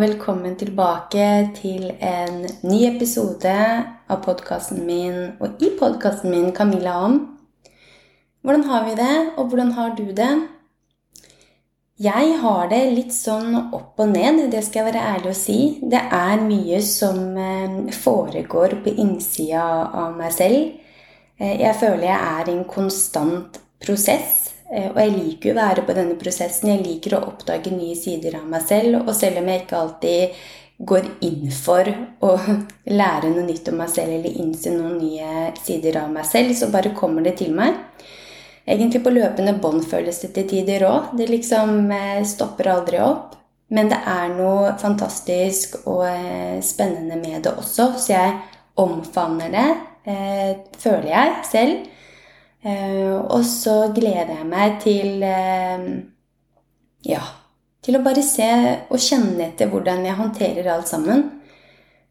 Og velkommen tilbake til en ny episode av podkasten min, og i podkasten min, Camilla om. Hvordan har vi det, og hvordan har du det? Jeg har det litt sånn opp og ned, det skal jeg være ærlig å si. Det er mye som eh, foregår på innsida av meg selv. Eh, jeg føler jeg er i en konstant prosess. Eh, og jeg liker jo å være på denne prosessen. Jeg liker å oppdage nye sider av meg selv. Og selv om jeg ikke alltid går inn for å lære noe nytt om meg selv eller innse noen nye sider av meg selv, så bare kommer det til meg. Egentlig på løpende bånd føles det til tider òg. Det liksom eh, stopper aldri opp. Men det er noe fantastisk og eh, spennende med det også, så jeg omfavner det, føler jeg selv. Eh, og så gleder jeg meg til eh, Ja, til å bare se og kjenne etter hvordan jeg håndterer alt sammen.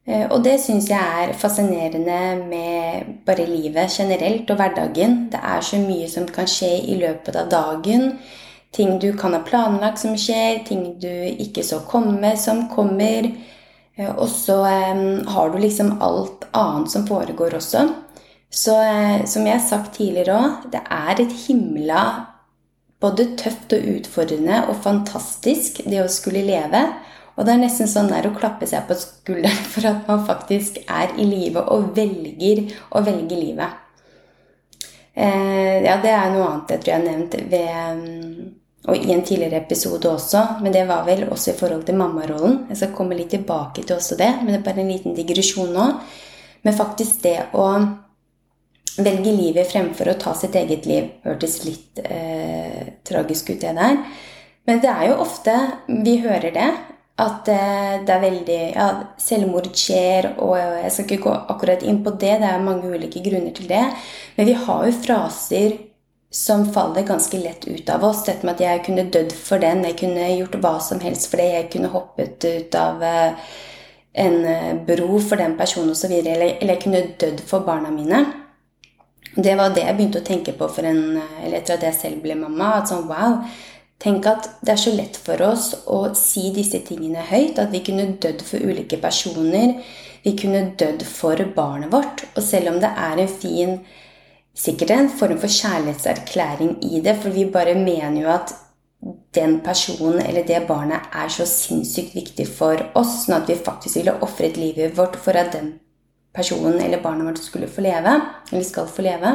Eh, og det syns jeg er fascinerende med bare livet generelt og hverdagen. Det er så mye som kan skje i løpet av dagen. Ting du kan ha planlagt som skjer, ting du ikke så komme, som kommer. Og så har du liksom alt annet som foregår også. Så eh, som jeg har sagt tidligere òg, det er et himla både tøft og utfordrende og fantastisk det å skulle leve. Og det er nesten sånn der å klappe seg på skulderen for at man faktisk er i live og velger å velge livet. Eh, ja, det er noe annet jeg tror jeg har nevnt ved mm, og i en tidligere episode også, men det var vel også i forhold til mammarollen. Jeg skal komme litt tilbake til også det, men det er bare en liten digresjon nå. Men faktisk det å velge livet fremfor å ta sitt eget liv. Hørtes litt eh, tragisk ut, det der. Men det er jo ofte vi hører det. At eh, det er veldig Ja, selvmord skjer, og jeg skal ikke gå akkurat inn på det. Det er mange ulike grunner til det. Men vi har jo fraser som faller ganske lett ut av oss. Dette med at jeg kunne dødd for den, jeg kunne gjort hva som helst for det, jeg kunne hoppet ut av eh, en eh, bro for den personen osv. Eller, eller jeg kunne dødd for barna mine. Det var det jeg begynte å tenke på en, etter at jeg selv ble mamma. at sånn, wow, Tenk at det er så lett for oss å si disse tingene høyt. At vi kunne dødd for ulike personer. Vi kunne dødd for barnet vårt. Og selv om det er en fin Sikkert en form for kjærlighetserklæring i det, for vi bare mener jo at den personen eller det barnet er så sinnssykt viktig for oss, sånn at vi faktisk ville ofret livet vårt for at den personen eller barnet vårt skulle få leve, eller skal få leve,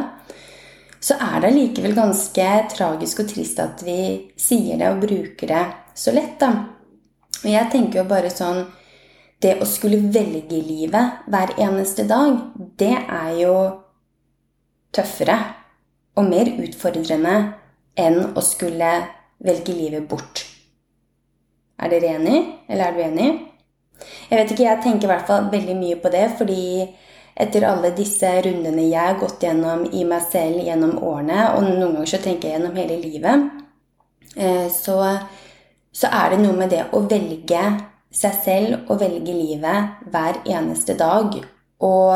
så er det likevel ganske tragisk og trist at vi sier det og bruker det så lett. da. Og jeg tenker jo bare sånn Det å skulle velge livet hver eneste dag, det er jo tøffere og mer utfordrende enn å skulle velge livet bort. Er dere enig, eller er du enig? Jeg vet ikke, jeg tenker i hvert fall veldig mye på det, fordi etter alle disse rundene jeg har gått gjennom i meg selv gjennom årene, og noen ganger så tenker jeg gjennom hele livet, eh, så, så er det noe med det å velge seg selv og velge livet hver eneste dag. Og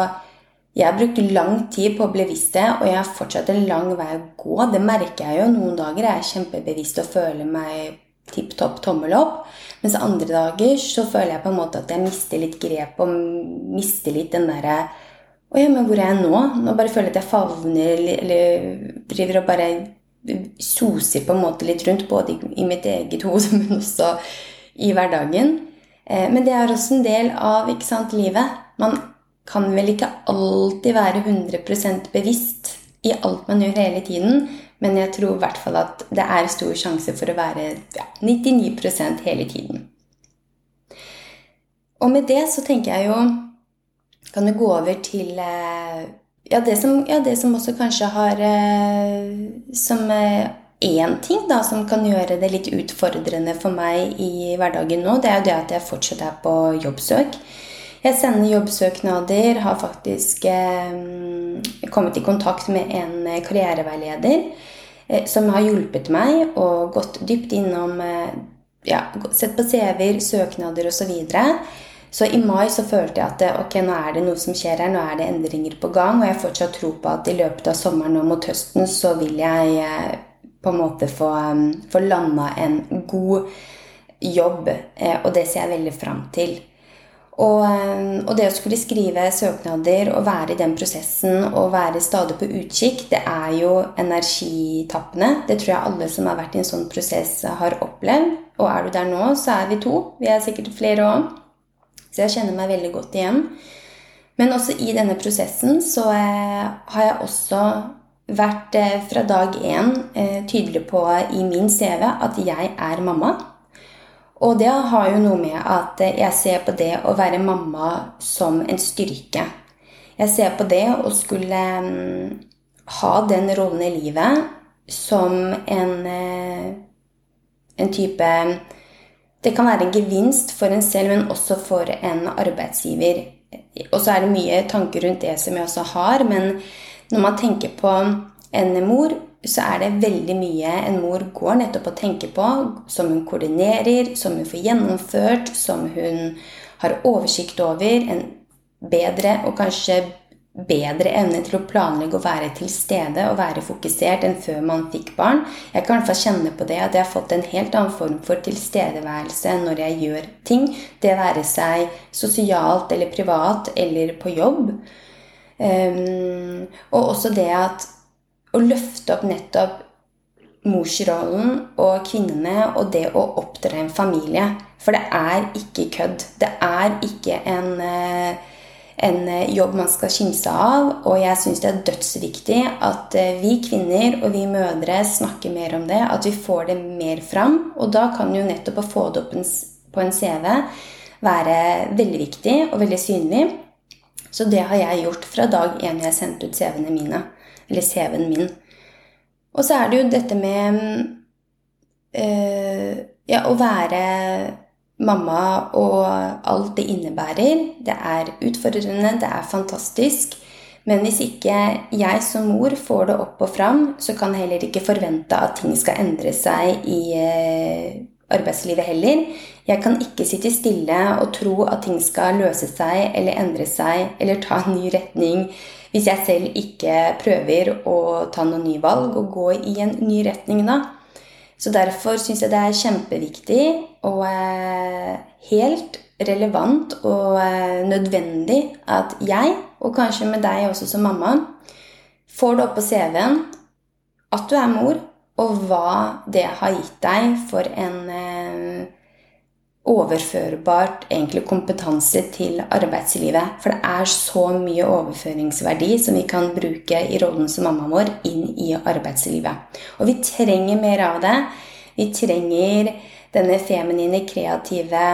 jeg har brukt lang tid på å bli bevisst det, og jeg har fortsatt en lang vei å gå. Det merker jeg jo. Noen dager er jeg kjempebevisst og føler meg tipp topp tommel opp. Mens andre dager så føler jeg på en måte at jeg mister litt grep og mister litt den derre Å ja, men hvor er jeg nå? Nå bare føler jeg at jeg favner eller driver og bare soser på en måte litt rundt, både i mitt eget hode, men også i hverdagen. Eh, men det er også en del av ikke sant, livet. Man kan vel ikke alltid være 100% bevisst i alt man gjør hele tiden, men jeg tror i hvert fall at det er stor sjanse for å være ja, 99% hele tiden. Og med det så tenker jeg jo Kan vi gå over til eh, ja, det som, ja, det som også kanskje har eh, Som én ting da, som kan gjøre det litt utfordrende for meg i hverdagen nå, det er jo det at jeg fortsatt er på jobbsøk. Jeg sender jobbsøknader, har faktisk eh, kommet i kontakt med en eh, karriereveileder eh, som har hjulpet meg og gått dypt innom eh, ja, Sett på CV-er, søknader osv. Så, videre. så i mai så følte jeg at eh, ok, nå er det noe som skjer her, nå er det endringer på gang. Og jeg fortsatt tror på at i løpet av sommeren og mot høsten så vil jeg eh, på en måte få, få landa en god jobb, og det ser jeg veldig fram til. Og, eh, og, det å skulle skrive søknader og være i den prosessen og være stadig på utkikk, det er jo energitappende. Det tror jeg alle som har vært i en sånn prosess, har opplevd. Og er du der nå, så er vi to. Vi er sikkert flere òg. Så jeg kjenner meg veldig godt igjen. Men også i denne prosessen så eh, har jeg også vært eh, fra dag én tydelig på i min CV at jeg er mamma. Og det har jo noe med at jeg ser på det å være mamma som en styrke. Jeg ser på det å skulle mm, ha den rollen i livet som en, eh, en type Det kan være en gevinst for en selv, men også for en arbeidsgiver. Og så er det mye tanker rundt det som jeg også har, men når man tenker på en mor, så er det veldig mye en mor går nettopp og tenker på, som hun koordinerer, som hun får gjennomført, som hun har oversikt over. En bedre og kanskje bedre evne til å planlegge og være til stede og være fokusert enn før man fikk barn. Jeg kan i hvert fall kjenne på det at jeg har fått en helt annen form for tilstedeværelse når jeg gjør ting. Det være seg sosialt eller privat eller på jobb. Um, og også det at å løfte opp nettopp morsrollen og kvinnene og det å oppdra en familie. For det er ikke kødd. Det er ikke en, eh, en jobb man skal kimse av. Og jeg syns det er dødsviktig at eh, vi kvinner og vi mødre snakker mer om det. At vi får det mer fram. Og da kan jo nettopp å få det opp på en CV være veldig viktig og veldig synlig. Så det har jeg gjort fra dag én jeg sendte ut CV-ene mine. Eller CV-en min. Og så er det jo dette med øh, ja, å være mamma og alt det innebærer. Det er utfordrende, det er fantastisk. Men hvis ikke jeg som mor får det opp og fram, så kan jeg heller ikke forvente at ting skal endre seg i øh, arbeidslivet heller. Jeg kan ikke sitte stille og tro at ting skal løse seg eller endre seg eller ta en ny retning hvis jeg selv ikke prøver å ta noen nye valg og gå i en ny retning da. Så derfor syns jeg det er kjempeviktig og eh, helt relevant og eh, nødvendig at jeg, og kanskje med deg også som mamma, får det opp på CV-en at du er mor, og hva det har gitt deg for en eh, overførbart egentlig kompetanse til arbeidslivet. For det er så mye overføringsverdi som vi kan bruke i rollen som mamma vår inn i arbeidslivet. Og vi trenger mer av det. Vi trenger denne feminine, kreative,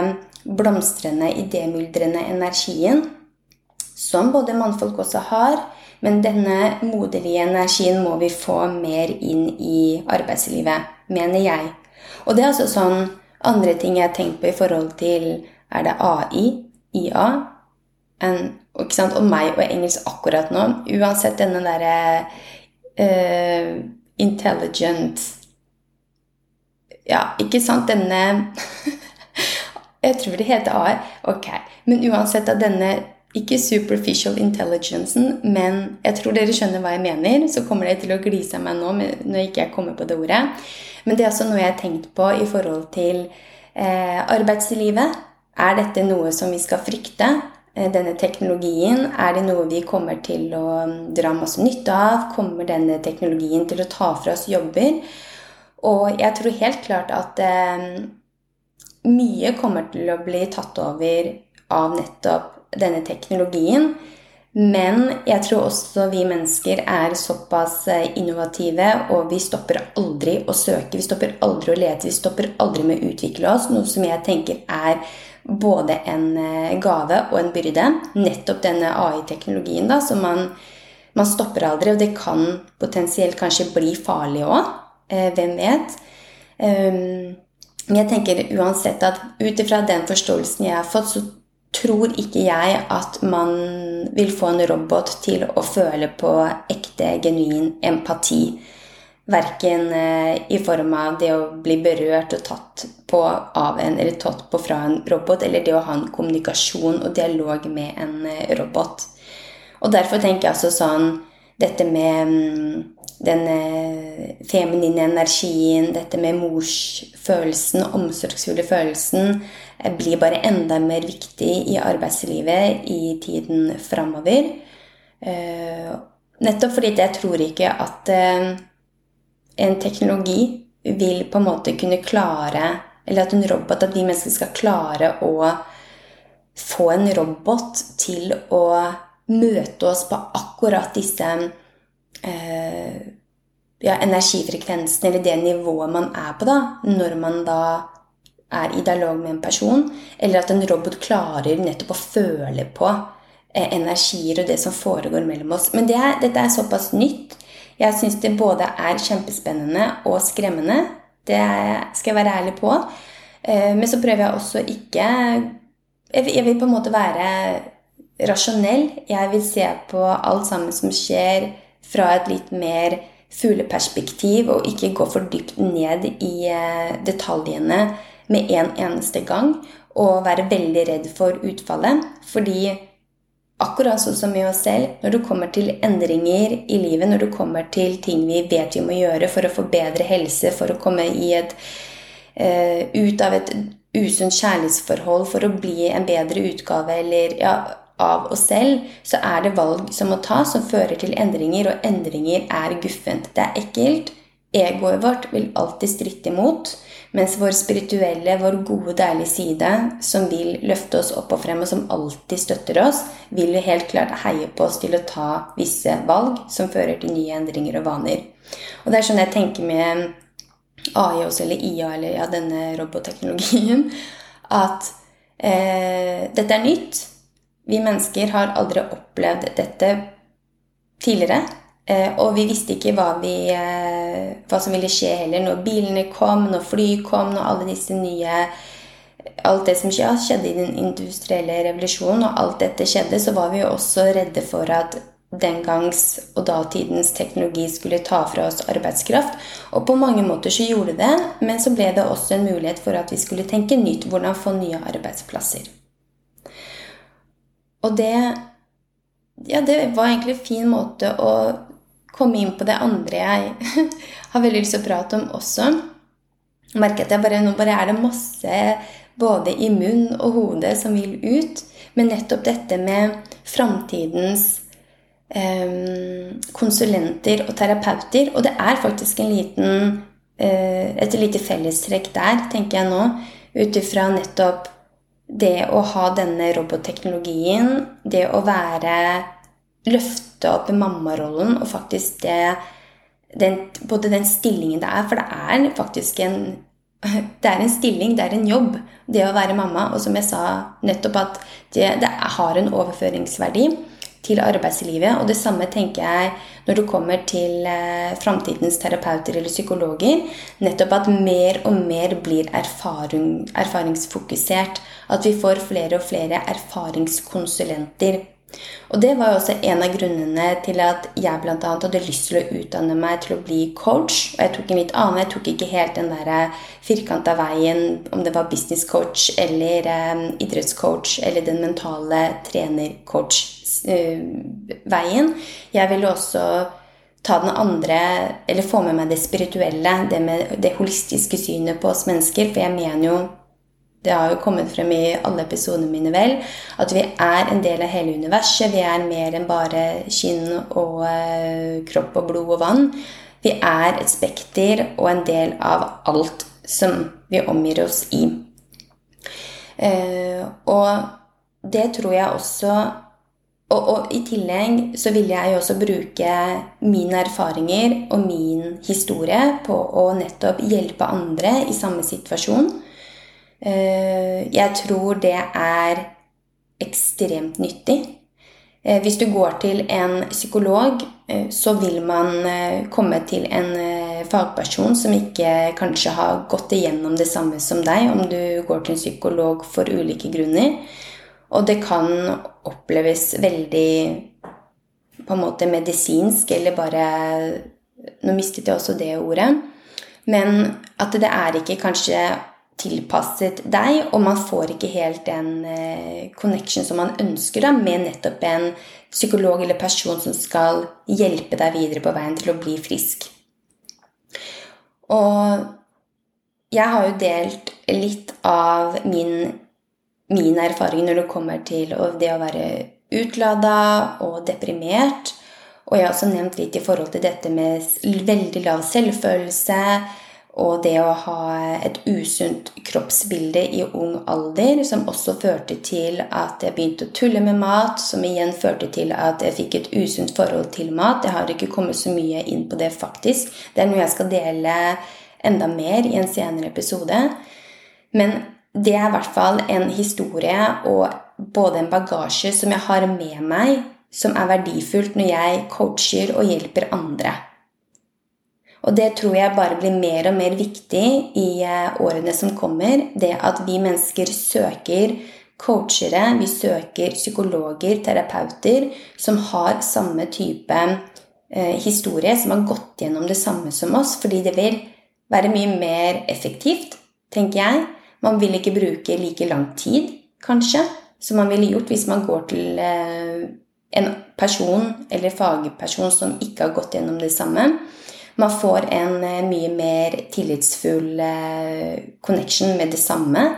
blomstrende, idémyldrende energien som både mannfolk også har. Men denne moderlige energien må vi få mer inn i arbeidslivet, mener jeg. Og det er altså sånn andre ting jeg har tenkt på i forhold til Er det AI? IA? En, og meg og engelsk akkurat nå. Uansett denne derre uh, intelligent Ja, ikke sant? Denne Jeg tror det heter AI. Ok. Men uansett av denne ikke superficial intelligencen, men jeg tror dere skjønner hva jeg mener. Så kommer det til å glise av meg nå når jeg ikke kommer på det ordet. Men det er også noe jeg har tenkt på i forhold til eh, arbeidslivet. Er dette noe som vi skal frykte? Eh, denne teknologien, er det noe vi kommer til å mm, dra masse nytte av? Kommer denne teknologien til å ta fra oss jobber? Og jeg tror helt klart at eh, mye kommer til å bli tatt over av nettopp denne teknologien. Men jeg tror også vi mennesker er såpass eh, innovative, og vi stopper aldri å søke, vi stopper aldri å lete, vi stopper aldri med å utvikle oss, noe som jeg tenker er både en eh, gave og en byrde. Nettopp denne AI-teknologien, da, som man, man, stopper aldri, og det kan potensielt kanskje bli farlig òg. Eh, hvem vet? Men jeg tenker uansett at ut ifra den forståelsen jeg har fått, så tror ikke jeg at man vil få en robot til å føle på ekte, genuin empati. Verken eh, i form av det å bli berørt og tatt på av en, eller tatt på fra en robot, eller det å ha en kommunikasjon og dialog med en eh, robot. Og derfor tenker jeg altså sånn Dette med mm, den feminine energien, dette med morsfølelsen, omsorgsfulle følelsen, blir bare enda mer viktig i arbeidslivet i tiden framover. Nettopp fordi jeg tror ikke at en teknologi vil på en måte kunne klare Eller at en robot, at vi mennesker skal klare å få en robot til å møte oss på akkurat disse eh, ja, energifrekvensen, eller det nivået man er på, da, når man da er i dialog med en person, eller at en robot klarer nettopp å føle på eh, energier og det som foregår mellom oss. Men det er, dette er såpass nytt jeg syns det både er kjempespennende og skremmende. Det skal jeg være ærlig på. Eh, men så prøver jeg også ikke Jeg vil på en måte være rasjonell. Jeg vil se på alt sammen som skjer, fra et litt mer fugleperspektiv, og ikke gå for dypt ned i eh, detaljene med en eneste gang. Og være veldig redd for utfallet. Fordi akkurat sånn som med oss selv, når du kommer til endringer i livet, når du kommer til ting vi vet vi må gjøre for å få bedre helse, for å komme et, uh, ut av et usunt kjærlighetsforhold, for å bli en bedre utgave eller ja, av oss selv, så er det valg som må tas, som fører til endringer, og endringer er guffent. Det er ekkelt. Egoet vårt vil alltid stritte imot. Mens vår spirituelle, vår gode, deilige side, som vil løfte oss opp og frem, og som alltid støtter oss, vil jo helt klart heie på oss til å ta visse valg som fører til nye endringer og vaner. Og det er sånn jeg tenker med AI også, eller IA, eller ja, denne robotteknologien, at eh, dette er nytt. Vi mennesker har aldri opplevd dette tidligere. Eh, og vi visste ikke hva, vi, eh, hva, som ville skje heller når bilene kom, når fly kom, når alle disse nye Alt det som skjedde i den industrielle revolusjonen, og alt dette skjedde, så var vi jo også redde for at den gangs og datidens teknologi skulle ta fra oss arbeidskraft. Og på mange måter så gjorde det, men så ble det også en mulighet for at vi skulle tenke nytt. Hvordan få nye arbeidsplasser. Og det Ja, det var egentlig en fin måte å komme inn på det andre jeg har veldig lyst til å prate om også. Jeg merker at jeg bare, nå bare er det masse både i munn og hode som vil ut. Men nettopp dette med framtidens eh, konsulenter og terapeuter. Og det er faktisk en liten, eh, et lite fellestrekk der, tenker jeg nå, ut ifra nettopp det å ha denne robotteknologien, det å være løfte opp mammarollen og faktisk det den, Både den stillingen det er For det er faktisk en det er en stilling, det er en jobb, det å være mamma. Og som jeg sa nettopp, at det, det har en overføringsverdi til arbeidslivet. Og det samme tenker jeg når det kommer til eh, framtidens terapeuter eller psykologer. Nettopp at mer og mer blir erfaring, erfaringsfokusert. At vi får flere og flere erfaringskonsulenter. Og det var jo også en av grunnene til at jeg bl.a. hadde lyst til å utdanne meg til å bli coach. Og jeg tok en litt annen, jeg tok ikke helt den der eh, firkanta veien om det var business coach eller um, idrettscoach eller den mentale trener-coach-veien. Uh, jeg ville også ta den andre, eller få med meg det spirituelle, det med det holistiske synet på oss mennesker. For jeg mener jo det har jo kommet frem i alle episodene mine, vel, at vi er en del av hele universet. Vi er mer enn bare kinn og eh, kropp og blod og vann. Vi er et spekter og en del av alt som vi omgir oss i. Eh, og det tror jeg også og, og, i tillegg så vil jeg jo også bruke mine erfaringer og min historie på å nettopp hjelpe andre i samme situasjon. Eh, jeg tror det er ekstremt nyttig. Eh, hvis du går til en psykolog, eh, så vil man komme til en fagperson som ikke kanskje har gått igjennom det samme som deg, om du går til en psykolog for ulike grunner. Og det kan oppleves veldig på en måte medisinsk, eller bare Nå mistet jeg også det ordet. Men at det er ikke kanskje tilpasset deg, og man får ikke helt den eh, connection som man ønsker da, med nettopp en psykolog eller person som skal hjelpe deg videre på veien til å bli frisk. Og jeg har jo delt litt av min, min erfaring når det kommer til det å være utlada og deprimert. Og jeg har også nevnt litt i forhold til dette med veldig lav selvfølelse og det å ha et usunt kroppsbilde i ung alder, som også førte til at jeg begynte å tulle med mat, som igjen førte til at jeg fikk et usunt forhold til mat. Jeg har ikke kommet så mye inn på det, faktisk. Det er noe jeg skal dele enda mer i en senere episode. Men det er i hvert fall en historie og både en bagasje som jeg har med meg, som er verdifullt når jeg coacher og hjelper andre. Og det tror jeg bare blir mer og mer viktig i eh, årene som kommer. Det at vi mennesker søker coachere, vi søker psykologer, terapeuter, som har samme type eh, historie, som har gått gjennom det samme som oss. Fordi det vil være mye mer effektivt, tenker jeg. Man vil ikke bruke like lang tid, kanskje, som man ville gjort hvis man går til eh, en person eller fagperson som ikke har gått gjennom det samme. Man får en eh, mye mer tillitsfull eh, connection med det samme.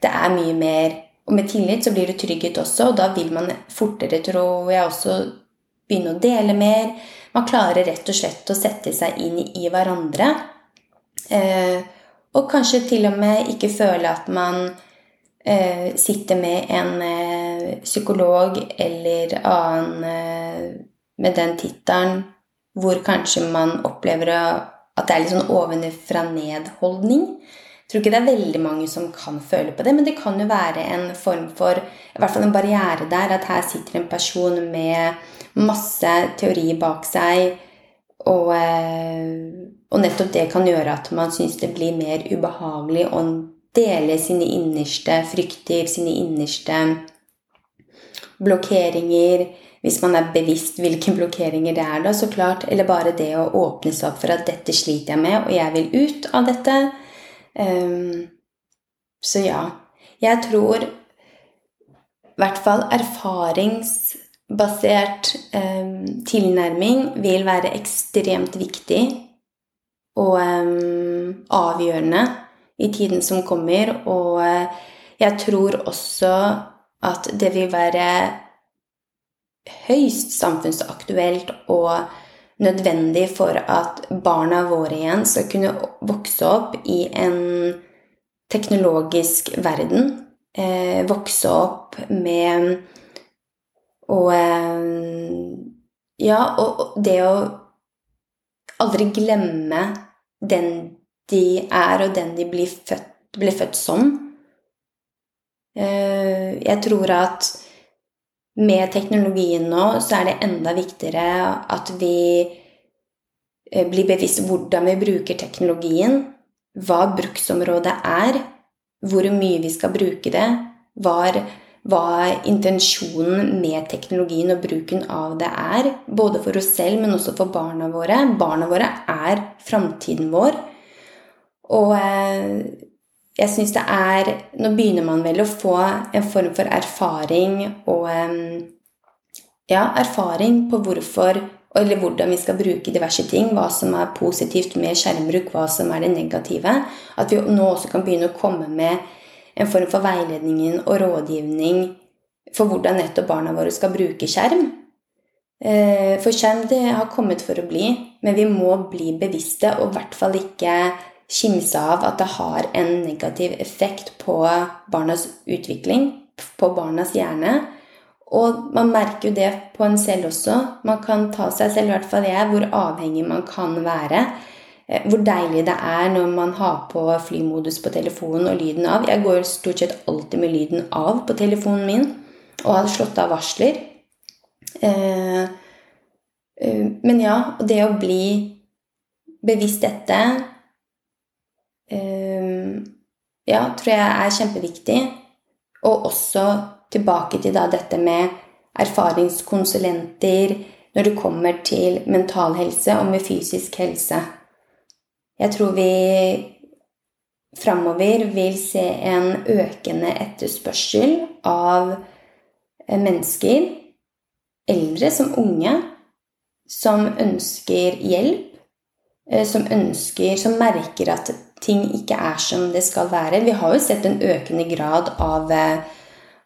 Det er mye mer Og med tillit så blir det trygghet også, og da vil man fortere, tror jeg, også begynne å dele mer. Man klarer rett og slett å sette seg inn i hverandre. Eh, og kanskje til og med ikke føle at man sitter med en psykolog eller annen med den tittelen hvor kanskje man opplever at det er litt sånn ovenfra-ned-holdning. Jeg tror ikke det er veldig mange som kan føle på det, men det kan jo være en form for i hvert fall en barriere der. At her sitter en person med masse teori bak seg, og, eh, og nettopp det kan gjøre at man syns det blir mer ubehagelig å dele sine innerste frykter, sine innerste blokkeringer hvis man er bevisst hvilke blokkeringer det er, da, så klart. Eller bare det å åpne seg opp for at 'dette sliter jeg med, og jeg vil ut av dette'. Um, så ja. Jeg tror i hvert fall erfaringsbasert um, tilnærming vil være ekstremt viktig og um, avgjørende i tiden som kommer. Og uh, jeg tror også at det vil være høyst samfunnsaktuelt og nødvendig for at barna våre igjen skal kunne vokse opp i en teknologisk verden. Eh, vokse opp med Og eh, Ja, og det å aldri glemme den de er, og den de blir født, blir født som. Eh, jeg tror at med teknologien nå så er det enda viktigere at vi eh, blir bevisst hvordan vi bruker teknologien, hva bruksområdet er, hvor mye vi skal bruke det, hva, intensjonen med teknologien og bruken av det er. Både for oss selv, men også for barna våre. Barna våre er framtiden vår. Og eh, jeg syns det er Nå begynner man vel å få en form for erfaring og Ja, erfaring på hvorfor eller hvordan vi skal bruke diverse ting. Hva som er positivt med skjermbruk, hva som er det negative. At vi nå også kan begynne å komme med en form for veiledning og rådgivning for hvordan nettopp barna våre skal bruke skjerm. Eh, for skjerm det har kommet for å bli, men vi må bli bevisste og i hvert fall ikke kimse av at det har en negativ effekt på barnas utvikling, på barnas hjerne. Og man merker jo det på en selv også. Man kan ta seg selv, i hvert fall jeg, hvor avhengig man kan være. Eh, hvor deilig det er når man har på flymodus på telefonen og lyden av. Jeg går stort sett alltid med lyden av på telefonen min og har slått av varsler. Eh, eh, men ja, det å bli bevisst dette ja, tror jeg er kjempeviktig. Og også tilbake til da dette med erfaringskonsulenter når det kommer til mental helse og med fysisk helse. Jeg tror vi framover vil se en økende etterspørsel av eh, mennesker, eldre som unge, som ønsker hjelp, eh, som ønsker Som merker at ting ikke er som det skal være. Vi har jo sett en økende grad av, eh,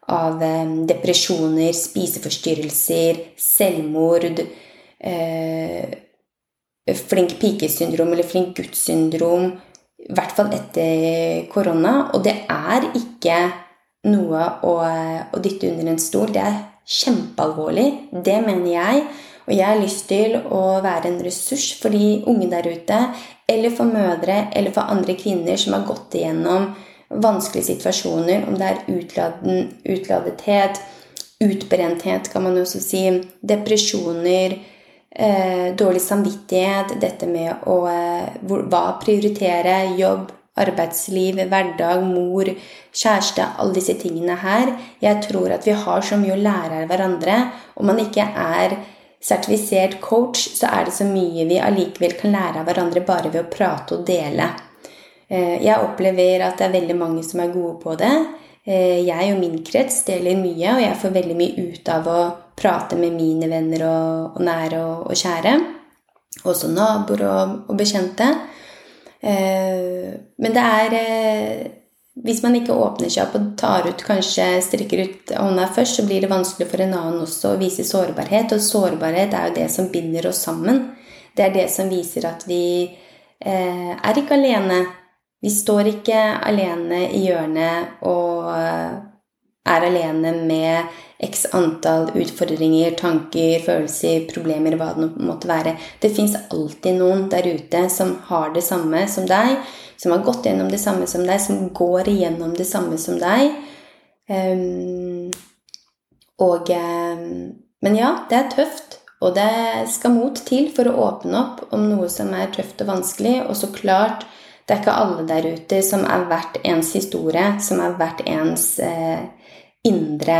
av depresjoner, spiseforstyrrelser, selvmord, eh, flink pike-syndrom eller flink gutt-syndrom i hvert fall etter korona. Og det er ikke noe å, å dytte under en stol. Det er kjempealvorlig. Det mener jeg. Og jeg har lyst til å være en ressurs for de unge der ute, eller for mødre, eller for andre kvinner som har gått igjennom vanskelige situasjoner, om det er utladen, utladethet, utbrenthet, kan man også si, depresjoner, eh, dårlig samvittighet, dette med å eh, Hva prioritere? Jobb, arbeidsliv, hverdag, mor, kjæreste, alle disse tingene her. Jeg tror at vi har så mye å lære av hverandre. Om man ikke er sertifisert coach, så er det så mye vi allikevel kan lære av hverandre bare ved å prate og dele. Eh, jeg opplever at det er veldig mange som er gode på det. Eh, jeg og min krets deler mye, og jeg får veldig mye ut av å prate med mine venner og, og nære og, og, kjære. Også naboer og, og bekjente. Eh, men det er Hvis man ikke åpner seg opp og tar ut, kanskje strekker ut hånda først, så blir det vanskelig for en annen også å vise sårbarhet. Og sårbarhet er jo det som binder oss sammen. Det er det som viser at vi eh, er ikke alene. Vi står ikke alene i hjørnet og er alene med x antall utfordringer, tanker, følelser, problemer, hva det måtte være. Det fins alltid noen der ute som har det samme som deg, som har gått gjennom det samme som deg, som går igjennom det samme som deg. Um, og um, Men ja, det er tøft. Og det skal mot til for å åpne opp om noe som er tøft og vanskelig. Og så klart, det er ikke alle der ute som er verdt ens historie, som er verdt ens eh, indre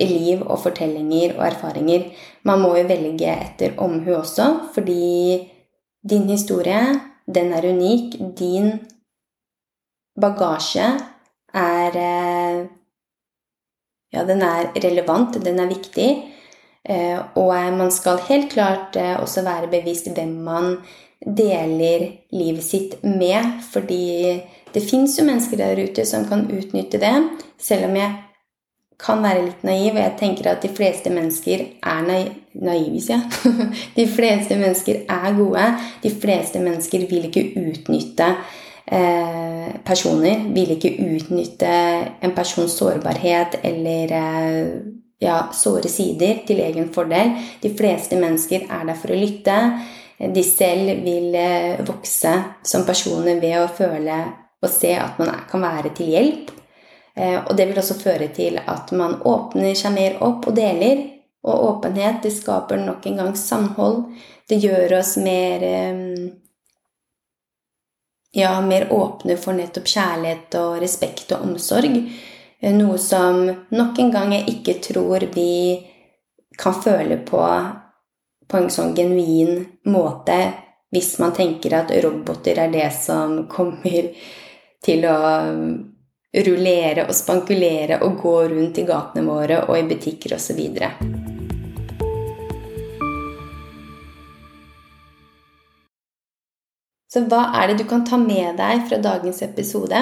liv og fortellinger og erfaringer. Man må jo velge etter omhu også, fordi din historie, den er unik. Din bagasje er eh, Ja, den er relevant, den er viktig. Eh, og man skal helt klart eh, også være bevisst hvem man deler livet sitt med, fordi det fins jo mennesker der ute som kan utnytte det, selv om jeg kan være litt naiv, og jeg tenker at de fleste mennesker er naive, sier. De fleste mennesker er gode. De fleste mennesker vil ikke utnytte eh, personer. Vil ikke utnytte en persons sårbarhet eller eh, ja, såre sider til egen fordel. De fleste mennesker er der for å lytte. De selv vil eh, vokse som personer ved å føle og se at man kan være til hjelp. Eh, og det vil også føre til at man åpner seg mer opp og deler. Og åpenhet det skaper nok en gang samhold. Det gjør oss mer eh, ja, mer åpne for nettopp kjærlighet og respekt og omsorg. Eh, noe som nok en gang jeg ikke tror vi kan føle på på en sånn genuin måte hvis man tenker at roboter er det som kommer til å rullere og spankulere og gå rundt i gatene våre og i butikker osv. Så hva er det du kan ta med deg fra dagens episode?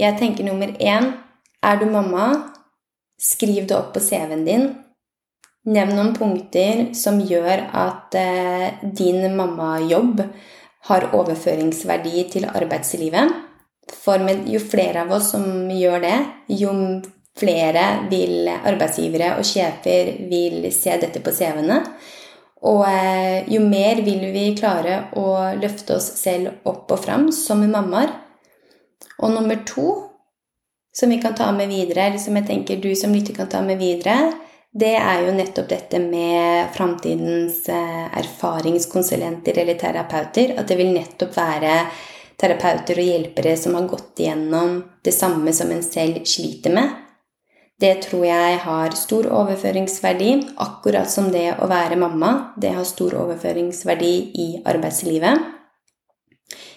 Jeg tenker nummer én er du mamma? Skriv det opp på CV-en din. Nevn noen punkter som gjør at eh, din mammajobb har overføringsverdi til arbeidslivet. For jo flere av oss som gjør det, jo flere vil arbeidsgivere og sjefer vil se dette på CV-ene. Og eh, jo mer vil vi klare å løfte oss selv opp og fram som mammaer. Og nummer to, som vi kan ta med videre, eller som jeg tenker du som lytter kan ta med videre, det er jo nettopp dette med framtidens eh, erfaringskonsulenter eller terapeuter. At det vil nettopp være terapeuter og hjelpere som har gått igjennom det samme som en selv sliter med. Det tror jeg har stor overføringsverdi, akkurat som det å være mamma. Det har stor overføringsverdi i arbeidslivet.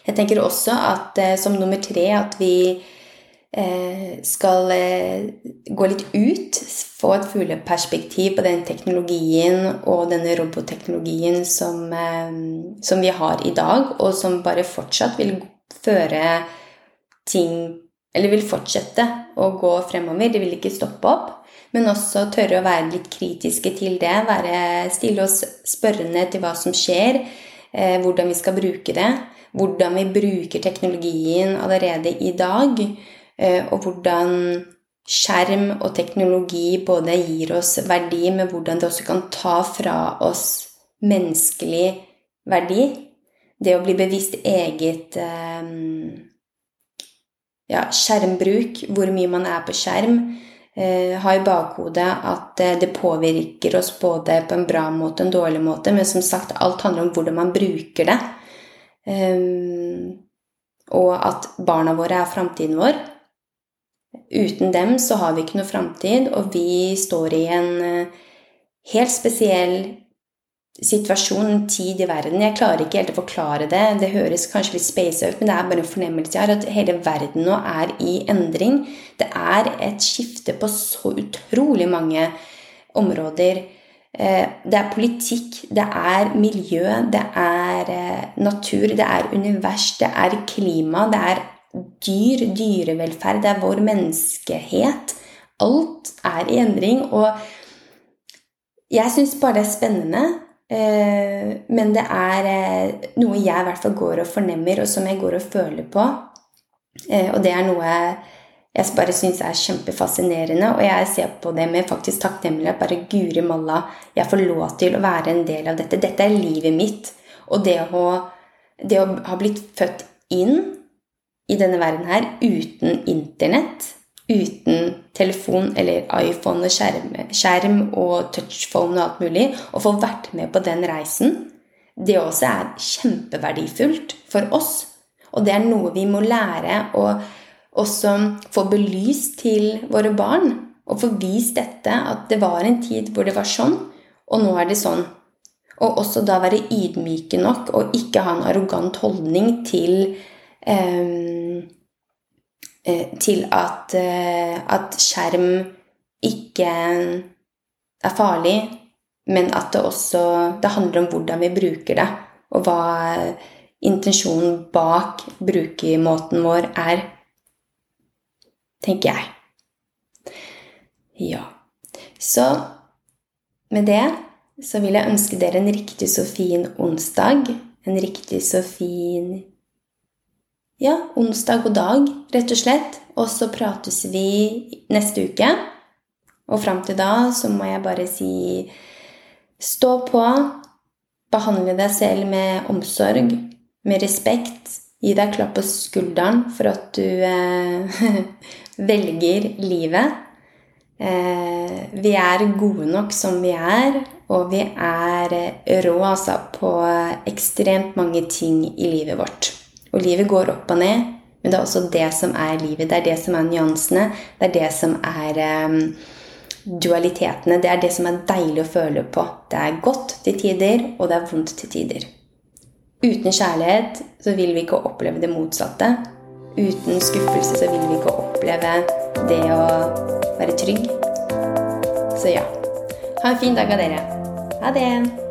Jeg tenker også at eh, som nummer tre at vi skal eh, gå litt ut, få et fugleperspektiv på den teknologien og denne robotteknologien som, som vi har i dag, og som bare fortsatt vil føre ting Eller vil fortsette å gå fremover. Det vil ikke stoppe opp. Men også tørre å være litt kritiske til det. Være, stille oss spørrende til hva som skjer, hvordan vi skal bruke det hvordan vi bruker teknologien allerede i dag, eh, og hvordan skjerm og teknologi både gir oss verdi, men hvordan det også kan ta fra oss menneskelig verdi. Det å bli bevisst eget eh, ja, skjermbruk, hvor mye man er på skjerm, eh, ha i bakhodet at det påvirker oss både på en bra måte og en dårlig måte, men som sagt, alt handler om hvordan man bruker det. Um, og at barna våre er framtiden vår. Uten dem så har vi ikke noe framtid, og vi står i en uh, helt spesiell situasjon, en tid i verden. Jeg klarer ikke helt å forklare det. Det høres kanskje litt space ut, men det er bare en fornemmelse jeg har at hele verden nå er i endring. Det er et skifte på så utrolig mange områder. Eh, det er politikk, det er miljø, det er eh, natur, det er univers, det er klima, det er dyr, dyrevelferd, det er vår menneskehet. Alt er i endring, og jeg syns bare det er spennende. Eh, men det er noe jeg i hvert fall går og fornemmer, og som jeg går og føler på. Og det er noe jeg bare syns er kjempefascinerende. Og jeg ser på det med faktisk takknemlighet. Bare guri malla, jeg får lov til å være en del av dette. Dette er livet mitt. Og det å, det å ha blitt født inn i denne verden her uten internett, uten telefon eller iPhone og skjerm, skjerm og touchphone og alt mulig, og få vært med på den reisen, det også er kjempeverdifullt for oss. Og det er noe vi må lære å også få belyst til våre barn og få vist dette, at det var en tid hvor det var sånn, og nå er det sånn. Og også da være ydmyke nok og ikke ha en arrogant holdning til til at, eh, at, skjerm ikke er farlig, men at det også det handler om hvordan vi bruker det, og hva intensjonen bak brukermåten vår er tenker jeg. Ja. Så med det så vil jeg ønske dere en riktig så fin onsdag. En riktig så fin ja, onsdag og dag, rett og slett. Og så prates vi neste uke. Og fram til da så må jeg bare si stå på. Behandle deg selv med omsorg, med respekt. Gi deg klapp på skulderen for at du eh, velger livet. Eh, vi er gode nok som vi er, og vi er eh, rå altså, på ekstremt mange ting i livet vårt. Og livet går opp og ned, men det er også det som er livet. Det er det som er nyansene. Det er det som er um, dualitetene. Det er det som er deilig å føle på. Det er godt til tider, og det er vondt til tider. Uten kjærlighet så vil vi ikke oppleve det motsatte. Uten skuffelse så vil vi ikke oppleve det å være trygg. Så ja. Ha en fin dag av dere. Ha det.